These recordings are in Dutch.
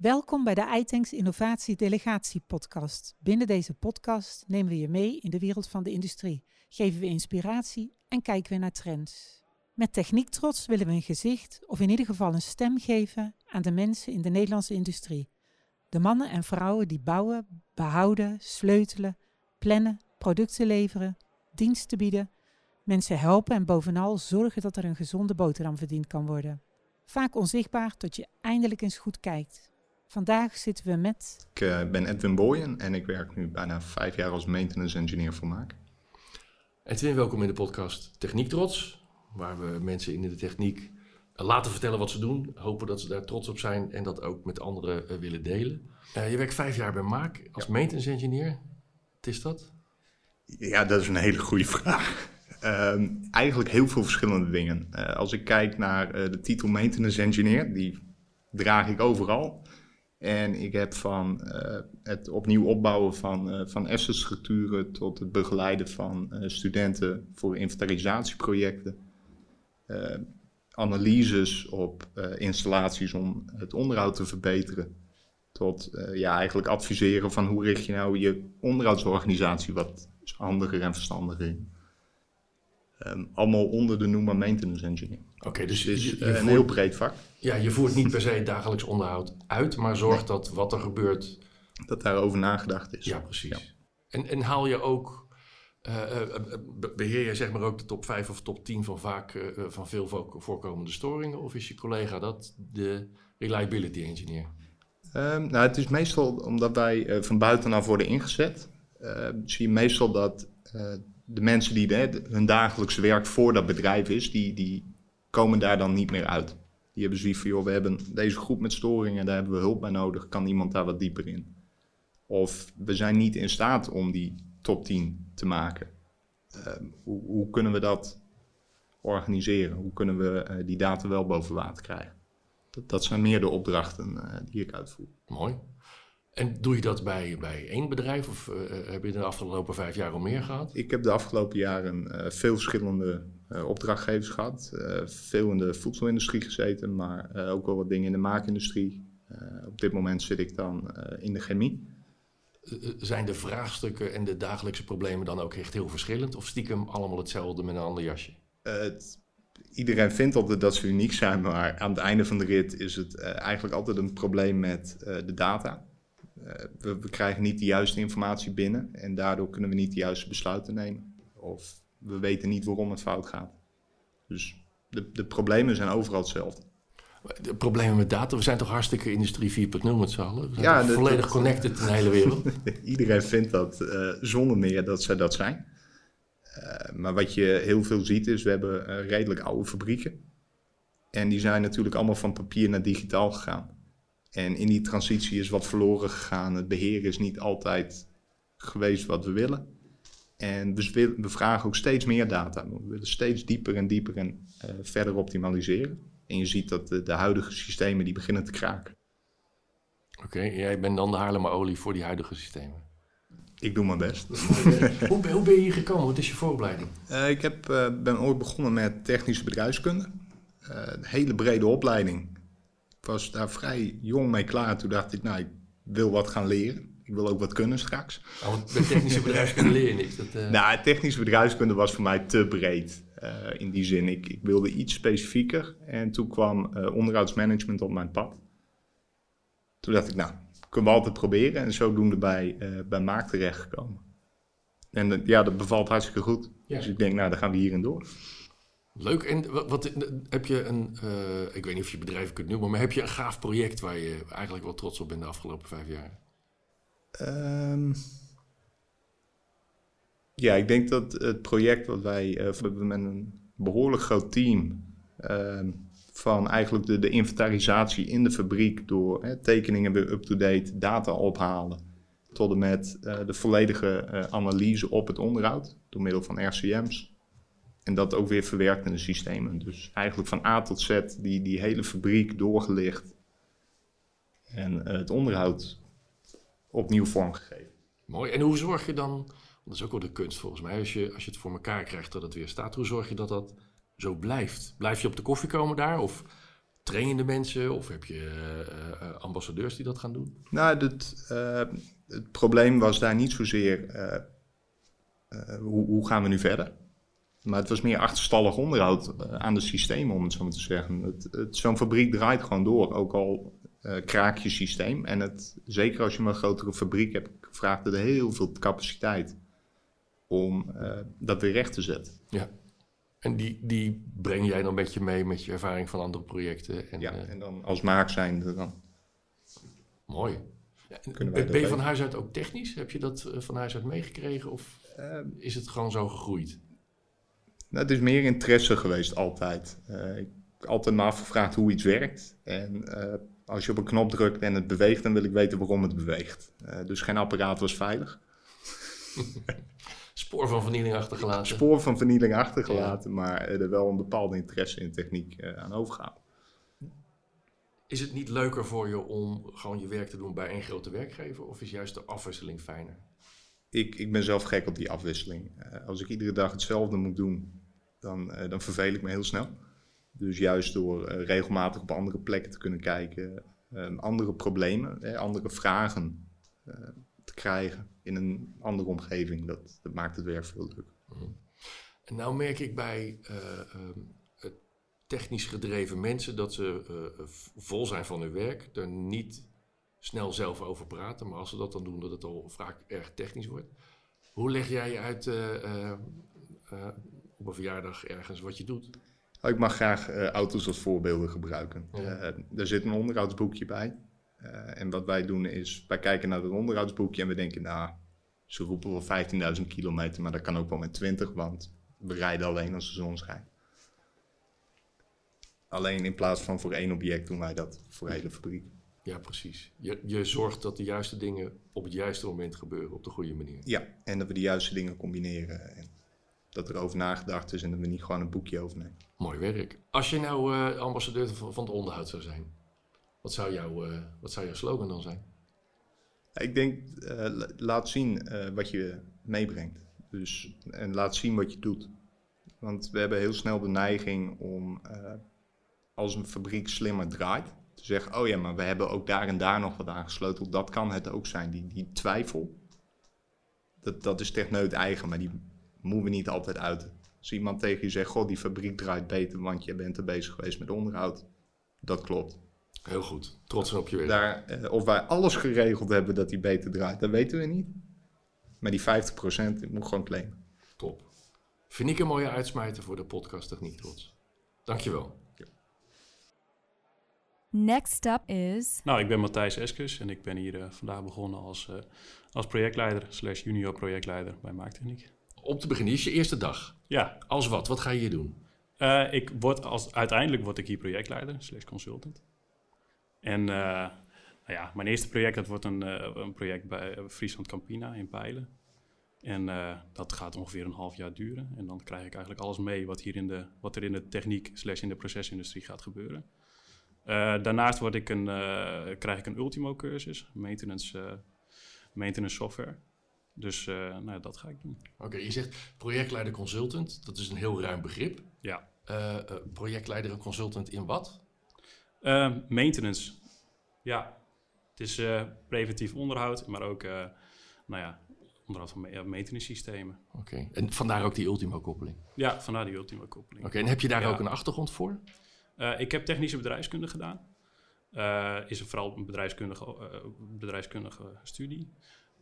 Welkom bij de iTanks Innovatie Delegatie Podcast. Binnen deze podcast nemen we je mee in de wereld van de industrie, geven we inspiratie en kijken we naar trends. Met Techniek Trots willen we een gezicht, of in ieder geval een stem geven aan de mensen in de Nederlandse industrie. De mannen en vrouwen die bouwen, behouden, sleutelen, plannen, producten leveren, diensten bieden, mensen helpen en bovenal zorgen dat er een gezonde boterham verdiend kan worden. Vaak onzichtbaar tot je eindelijk eens goed kijkt. Vandaag zitten we met. Ik uh, ben Edwin Boyen en ik werk nu bijna vijf jaar als maintenance engineer voor Maak. Edwin, welkom in de podcast Techniek Trots, waar we mensen in de techniek laten vertellen wat ze doen, hopen dat ze daar trots op zijn en dat ook met anderen uh, willen delen. Uh, je werkt vijf jaar bij Maak als ja. maintenance engineer. Wat is dat? Ja, dat is een hele goede vraag. Uh, eigenlijk heel veel verschillende dingen. als ik kijk naar de titel maintenance engineer, die draag ik overal. En ik heb van uh, het opnieuw opbouwen van, uh, van assetstructuren tot het begeleiden van uh, studenten voor inventarisatieprojecten. analyses op installaties om het onderhoud te verbeteren. Tot ja, eigenlijk adviseren van hoe richt je nou je onderhoudsorganisatie wat handiger en verstandiger in. Um, allemaal onder de noemer maintenance engineer. Oké, dus is je, je een voert, heel breed vak. Ja, je voert niet per se dagelijks onderhoud uit, maar zorgt nee. dat wat er gebeurt. Dat daarover nagedacht is. Ja, precies. Ja. En, en haal je ook. Uh, uh, beheer je zeg maar ook de top 5 of top 10 van vaak uh, van veel voorkomende storingen? Of is je collega dat de reliability engineer? Um, nou, het is meestal omdat wij van buitenaf worden ingezet. zie je meestal dat de mensen die hun dagelijkse werk voor dat bedrijf is, die, die komen daar dan niet meer uit. Die hebben zoiets van, joh, we hebben deze groep met storingen, daar hebben we hulp bij nodig, kan iemand daar wat dieper in? Of we zijn niet in staat om die top 10 te maken. Uh, hoe, kunnen we dat organiseren? Hoe kunnen we uh, die data wel boven water krijgen? Dat, zijn meer de opdrachten uh, die ik uitvoer. Mooi. En doe je dat bij, bij één bedrijf of uh, heb je de afgelopen vijf jaar al meer gehad? Ik heb de afgelopen jaren uh, veel verschillende uh, opdrachtgevers gehad. veel in de voedselindustrie gezeten, maar ook wel wat dingen in de maakindustrie. op dit moment zit ik dan in de chemie. Zijn de vraagstukken en de dagelijkse problemen dan ook echt heel verschillend? Of stiekem allemaal hetzelfde met een ander jasje? Iedereen vindt altijd dat ze uniek zijn, maar aan het einde van de rit is het eigenlijk altijd een probleem met de data. Uh, we, we, krijgen niet de juiste informatie binnen en daardoor kunnen we niet de juiste besluiten nemen. Of we weten niet waarom het fout gaat. Dus de, de problemen zijn overal hetzelfde. De problemen met data, we zijn toch hartstikke industrie 4.0 met z'n allen? We zijn ja, volledig dat, connected in de hele wereld. Iedereen vindt dat uh, zonder meer dat zij dat zijn. Uh, maar wat je heel veel ziet is, we hebben redelijk oude fabrieken. En die zijn natuurlijk allemaal van papier naar digitaal gegaan. En in die transitie is wat verloren gegaan. Het beheer is niet altijd geweest wat we willen. En we, we vragen ook steeds meer data. We willen steeds dieper en dieper en uh, verder optimaliseren. En je ziet dat de, de, huidige systemen die beginnen te kraken. Oké, okay, jij bent dan de Haarlemmer olie voor die huidige systemen? Ik doe mijn best. hoe, hoe, ben je hier gekomen? Wat is je vooropleiding? Uh, ik heb, uh, ben ooit begonnen met technische bedrijfskunde. een hele brede opleiding was daar vrij jong mee klaar. Toen dacht ik, nou, ik wil wat gaan leren. Ik wil ook wat kunnen straks. Oh, want bij technische bedrijfskunde leer je niks? Dat, uh... Nou, technische bedrijfskunde was voor mij te breed. Uh, in die zin, ik, ik, wilde iets specifieker. En toen kwam uh, onderhoudsmanagement op mijn pad. Toen dacht ik, nou, kunnen we altijd proberen. En zodoende bij, bij Maak terechtgekomen. En ja, dat bevalt hartstikke goed. Ja. Dus ik denk, nou, dan gaan we hierin door. Leuk. En wat, wat heb je een, uh, ik weet niet of je bedrijf kunt noemen, maar heb je een gaaf project waar je eigenlijk wel trots op bent de afgelopen vijf jaar? Um, ja, ik denk dat het project wat wij uh, hebben met een behoorlijk groot team uh, van eigenlijk de, de, inventarisatie in de fabriek door hè, tekeningen weer up-to-date, data ophalen, tot en met de volledige analyse op het onderhoud door middel van RCM's. En dat ook weer verwerkt in de systemen. Dus eigenlijk van A tot Z die, die hele fabriek doorgelicht. En uh, het onderhoud opnieuw vormgegeven. Mooi. En hoe zorg je dan, dat is ook wel de kunst volgens mij, als je, als je het voor elkaar krijgt dat het weer staat. Hoe zorg je dat dat zo blijft? Blijf je op de koffie komen daar? Of train je de mensen of heb je eh, eh, ambassadeurs die dat gaan doen? Nou, het, eh, het probleem was daar niet zozeer eh, eh, hoe, hoe gaan we nu verder. Maar het was meer achterstallig onderhoud eh, aan de systemen, om het zo maar te zeggen. Het, het, Zo'n fabriek draait gewoon door, ook al eh, kraak je systeem. En het, zeker als je maar een grotere fabriek hebt, vraagt het heel veel capaciteit om eh, dat weer recht te zetten. Ja. En die, die breng jij dan met je mee met je ervaring van andere projecten? En, ja, en dan als maak zijnde dan. mooi. Kunnen wij ben je van huis uit ook technisch? Heb je dat van huis uit meegekregen of Eh, is het gewoon zo gegroeid? Nou, het is meer interesse geweest altijd. Eh, ik heb altijd me afgevraagd hoe iets werkt. En eh, als je op een knop drukt en het beweegt, dan wil ik weten waarom het beweegt. Eh, dus geen apparaat was veilig. Spoor van vernieling achtergelaten. Spoor van vernieling achtergelaten, maar er wel een bepaalde interesse in techniek aan overgehouden. Is het niet leuker voor je om gewoon je werk te doen bij één grote werkgever? Of is juist de afwisseling fijner? Ik, ik ben zelf gek op die afwisseling. Als ik iedere dag hetzelfde moet doen, dan, eh, dan verveel ik me heel snel. Dus juist door eh, regelmatig op andere plekken te kunnen kijken, eh, andere problemen, andere vragen te krijgen in een andere omgeving, dat, dat maakt het werk veel leuker. En nou merk ik bij eh, ehm, eh, technisch gedreven mensen dat ze vol zijn van hun werk, er niet snel zelf over praten, maar als ze dat dan doen, dat het al vaak erg technisch wordt. Hoe leg jij je uit op een verjaardag ergens wat je doet? Oh, Ik mag graag eh, auto's als voorbeelden gebruiken. Eh, er zit een onderhoudsboekje bij. Eh, en wat wij doen is, wij kijken naar het onderhoudsboekje en we denken, nou, ze roepen wel 15.000 kilometer, maar dat kan ook wel met 20, want we rijden alleen als de zon schijnt. Alleen in plaats van voor één object doen wij dat voor de hele fabriek. Ja, precies. Je, je zorgt dat de juiste dingen op het juiste moment gebeuren, op de goede manier. Ja, en dat we de juiste dingen combineren. En dat er over nagedacht is en dat we niet gewoon een boekje overnemen. Mooi werk. Als je nou eh, ambassadeur van, het onderhoud zou zijn, wat zou, jouw, eh, wat zou jouw slogan dan zijn? Ik denk, eh, la- laat zien wat je meebrengt. Dus, en laat zien wat je doet. Want we hebben heel snel de neiging om, als een fabriek slimmer draait, te zeggen, oh ja, maar we hebben ook daar en daar nog wat aangesloten. Dat kan het ook zijn. Die, die twijfel, dat, dat is techneut eigen, maar die moeten we niet altijd uiten. Als iemand tegen je zegt, goh, die fabriek draait beter, want je bent er bezig geweest met onderhoud. Dat klopt. Heel goed. Trots op je werk. Daar, eh, of wij alles geregeld hebben dat die beter draait, dat weten we niet. Maar die 50% ik moet gewoon claimen. Top. Vind ik een mooie uitsmijter voor de podcast Techniek Trots. Dankjewel. Next up is Nou, ik ben Matthijs Eskes en ik ben hier eh, vandaag begonnen als, eh, als projectleider slash junior projectleider bij Maaktechniek. Om te beginnen, is je eerste dag. Ja, Als wat? Wat ga je hier doen? eh, ik word als, uiteindelijk word ik hier projectleider slash consultant. En eh, nou ja, mijn eerste project dat wordt een, eh, een project bij Friesland Campina in Pijlen. En dat gaat ongeveer een half jaar duren. En dan krijg ik eigenlijk alles mee wat, hier in de, wat er in de techniek slash in de procesindustrie gaat gebeuren. Daarnaast word ik een, krijg ik een Ultimo-cursus, maintenance, eh, maintenance software. Dus eh, nou, dat ga ik doen. Oké, je zegt projectleider consultant. Dat is een heel ruim begrip. Ja. Eh, eh, projectleider en consultant in wat? Maintenance. Ja, het is preventief onderhoud, maar ook nou ja, onderhoud van maintenance systemen. Oké. En vandaar ook die ultimo-koppeling. Ja, vandaar die ultieme koppeling. Oké, en heb je daar Ja. ook een achtergrond voor? Ik heb technische bedrijfskunde gedaan. Is er vooral een bedrijfskundige, bedrijfskundige studie.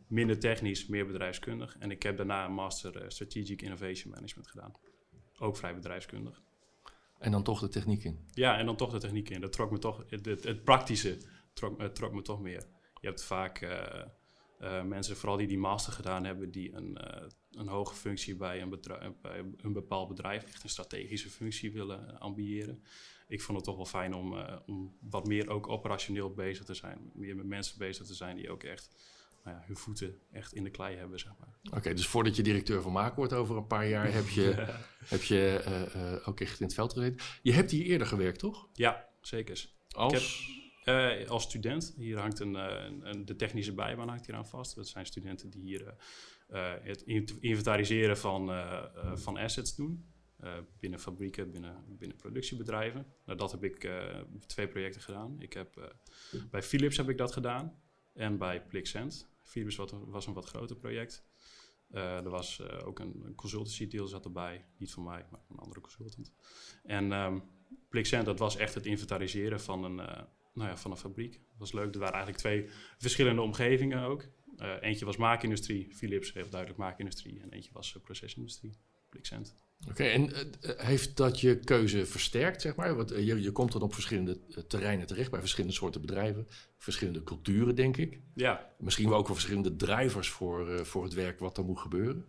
Minder technisch, meer bedrijfskundig. En ik heb daarna een master eh, Strategic Innovation Management gedaan. Ook vrij bedrijfskundig. En dan toch de techniek in. Ja, en dan toch de techniek in. Dat trok me toch, het, het, het praktische trok, me- trok me toch meer. Je hebt vaak eh, eh, mensen, vooral die die master gedaan hebben, die een, eh, een hoge functie bij een, bij een bepaald bedrijf, echt een strategische functie willen ambiëren. Ik vond het toch wel fijn om, eh, om wat meer ook operationeel bezig te zijn. Meer met mensen bezig te zijn die ook echt nou ja, hun voeten echt in de klei hebben, zeg maar. Oké, dus voordat je directeur van Maken wordt over een paar jaar, heb je, heb je eh, eh, ook echt in het veld gezeten. Je hebt hier eerder gewerkt, toch? Ja, zeker. Als? Eh, als student, hier hangt een, een, de technische bijbaan hangt hier aan vast. Dat zijn studenten die hier het in- inventariseren van, van assets doen. binnen fabrieken, binnen, binnen productiebedrijven. Nou, dat heb ik uh, twee projecten gedaan. Ik heb, uh, bij Philips heb ik dat gedaan en bij Plixent. Philips was, was een wat groter project. er was ook een, consultancy deal zat erbij. Niet van mij, maar een andere consultant. En um, Plixent, dat was echt het inventariseren van een, nou ja, van een fabriek. Dat was leuk. Er waren eigenlijk twee verschillende omgevingen ook. eentje was maakindustrie, Philips, heel duidelijk maakindustrie. En eentje was procesindustrie, Plixent. Oké, en uh, heeft dat je keuze versterkt, zeg maar? Want uh, je, je komt dan op verschillende terreinen terecht, bij verschillende soorten bedrijven, verschillende culturen, denk ik. Ja. Misschien wel ook wel verschillende drivers voor, uh, voor het werk wat er moet gebeuren.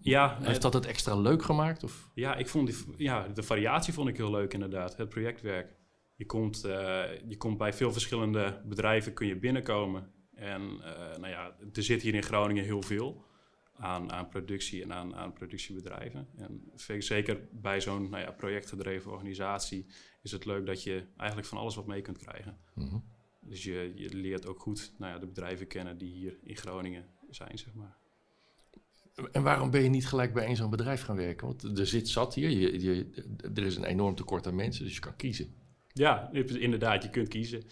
Ja. Heeft dat het extra leuk gemaakt? Of? Ja, ik vond die, ja, de variatie vond ik heel leuk inderdaad, het projectwerk. Je komt, je komt bij veel verschillende bedrijven kun je binnenkomen. En nou ja, er zit hier in Groningen heel veel aan, aan productie en aan, aan productiebedrijven. En zeker bij zo'n nou ja, projectgedreven organisatie is het leuk dat je eigenlijk van alles wat mee kunt krijgen. Mhm. Dus je, je leert ook goed nou ja, de bedrijven kennen die hier in Groningen zijn, zeg maar. En waarom ben je niet gelijk bij één zo'n bedrijf gaan werken? Want er zit zat hier, je, je, er is een enorm tekort aan mensen, dus je kan kiezen. Ja, inderdaad, je kunt kiezen.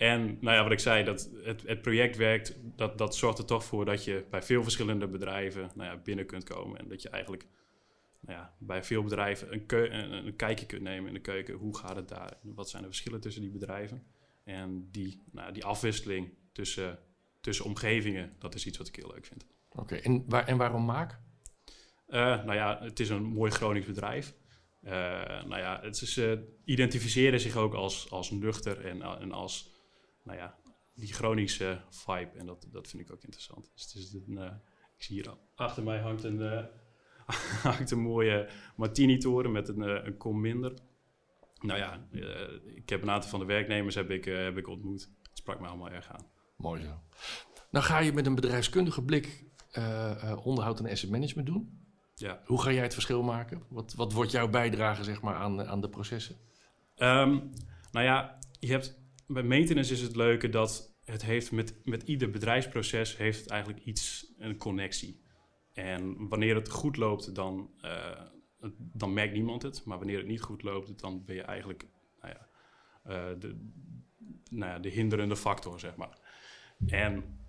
En nou ja, wat ik zei, dat het, het project werkt, dat, dat zorgt er toch voor dat je bij veel verschillende bedrijven nou ja, binnen kunt komen. En dat je eigenlijk nou ja, bij veel bedrijven een, een, een, kijkje kunt nemen in de keuken. Hoe gaat het daar? Wat zijn de verschillen tussen die bedrijven? En die, nou, die afwisseling tussen, tussen omgevingen, dat is iets wat ik heel leuk vind. Oké, en, waar, en waarom maak? Uh, nou ja, het is een mooi Gronings bedrijf. Uh, nou ja, het is, uh, identificeren zich ook als, als nuchter en, en als nou ja, die Groningse vibe. En dat, dat vind ik ook interessant. Dus het is een, uh, ik zie hier achter mij hangt een, uh, hangt een mooie Martini-toren met een, uh, een kom minder. Nou ja, ik heb een aantal van de werknemers heb ik, heb ik ontmoet. Het sprak me allemaal erg aan. Mooi zo. Nou ga je met een bedrijfskundige blik onderhoud en asset management doen. Ja. Hoe ga jij het verschil maken? Wat, wat wordt jouw bijdrage zeg maar, aan, aan de processen? Um, nou ja, je hebt bij maintenance is het leuke dat het heeft met, met ieder bedrijfsproces heeft het eigenlijk iets, een connectie. En wanneer het goed loopt, dan, uh, dan merkt niemand het. Maar wanneer het niet goed loopt, dan ben je eigenlijk nou ja, uh, de, nou ja, de hinderende factor, zeg maar. En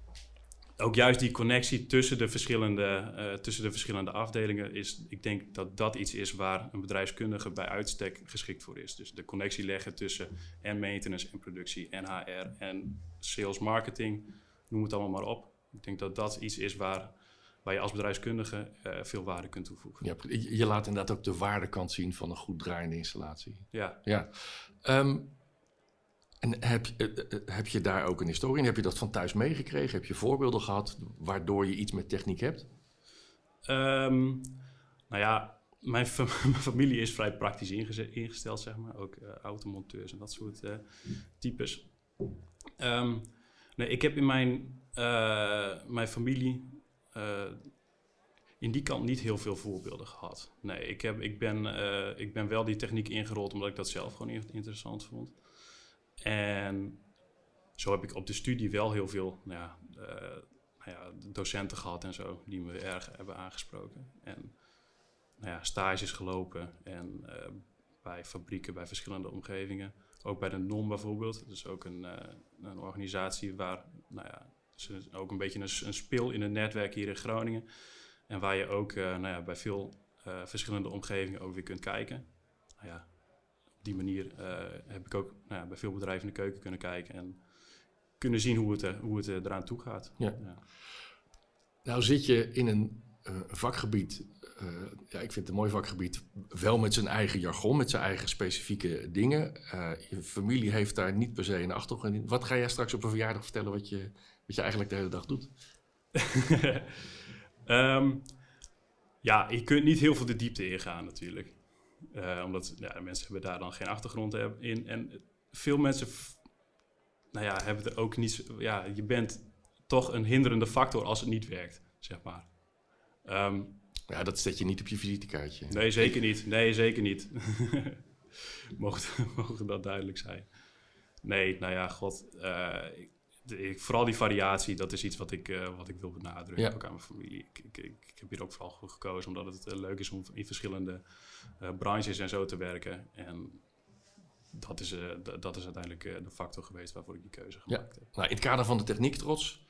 ook juist die connectie tussen de verschillende, uh, tussen de verschillende afdelingen is, ik denk dat dat iets is waar een bedrijfskundige bij uitstek geschikt voor is. Dus de connectie leggen tussen en maintenance en productie en HR en sales marketing, noem het allemaal maar op. Ik denk dat dat iets is waar, waar je als bedrijfskundige uh, veel waarde kunt toevoegen. Ja, je laat inderdaad ook de waardekant zien van een goed draaiende installatie. Ja. ja. Um, en heb, heb je daar ook een historie in? Heb je dat van thuis meegekregen? Heb je voorbeelden gehad waardoor je iets met techniek hebt? Um, nou ja, mijn, familie is vrij praktisch ingesteld, zeg maar. Ook automonteurs en dat soort types. Um, nee, ik heb in mijn, mijn familie in die kant niet heel veel voorbeelden gehad. Nee, ik, heb, ik, ben, ik ben wel die techniek ingerold omdat ik dat zelf gewoon interessant vond. En zo heb ik op de studie wel heel veel nou ja, uh, nou ja, docenten gehad en zo, die me erg hebben aangesproken. En nou ja, stages gelopen en uh, bij fabrieken, bij verschillende omgevingen. Ook bij de NOM bijvoorbeeld. Dat is ook een, uh, een organisatie waar, nou ja, ook een beetje een, een, spil in het netwerk hier in Groningen. En waar je ook nou ja, bij veel verschillende omgevingen ook weer kunt kijken. Nou ja, die manier uh, heb ik ook nou ja, bij veel bedrijven in de keuken kunnen kijken en kunnen zien hoe het, hoe het eraan toe gaat. Ja. ja. Nou zit je in een vakgebied, uh, ja, ik vind het een mooi vakgebied, wel met zijn eigen jargon, met zijn eigen specifieke dingen. je familie heeft daar niet per se een achtergrond in. Wat ga jij straks op een verjaardag vertellen wat je, wat je eigenlijk de hele dag doet? um, ja, je kunt niet heel veel de diepte ingaan natuurlijk. Uh, omdat ja, mensen hebben daar dan geen achtergrond in. En veel mensen nou ja, hebben er ook niet... Ja, je bent toch een hinderende factor als het niet werkt, zeg maar. Um, ja, dat zet je niet op je visitekaartje. Nee, zeker niet. Nee, zeker niet. mogen, mogen dat duidelijk zijn. Nee, nou ja, god. Uh, de- vooral die variatie, dat is iets wat ik, eh, wat ik wil benadrukken, Ja. ook aan mijn familie. Ik, ik, ik, heb hier ook vooral voor gekozen omdat het eh, leuk is om in verschillende eh, branches en zo te werken. En dat is, dat is uiteindelijk de factor geweest waarvoor ik die keuze Ja. gemaakt heb. Nou, in het kader van de techniek trots,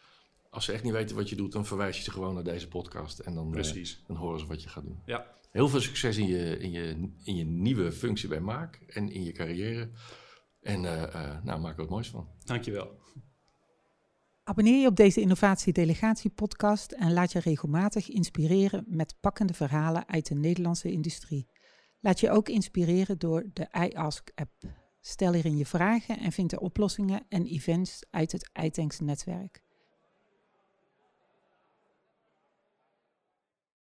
als ze echt niet weten wat je doet, dan verwijs je ze gewoon naar deze podcast en dan, Precies. dan horen ze wat je gaat doen. Ja. Heel veel succes in je, in je, in je nieuwe functie bij Maak en in je carrière. En nou, maak er wat moois van. Dankjewel. Abonneer je op deze Innovatie Delegatie podcast en laat je regelmatig inspireren met pakkende verhalen uit de Nederlandse industrie. Laat je ook inspireren door de iAsk app. Stel hierin je vragen en vind de oplossingen en events uit het iTanks netwerk.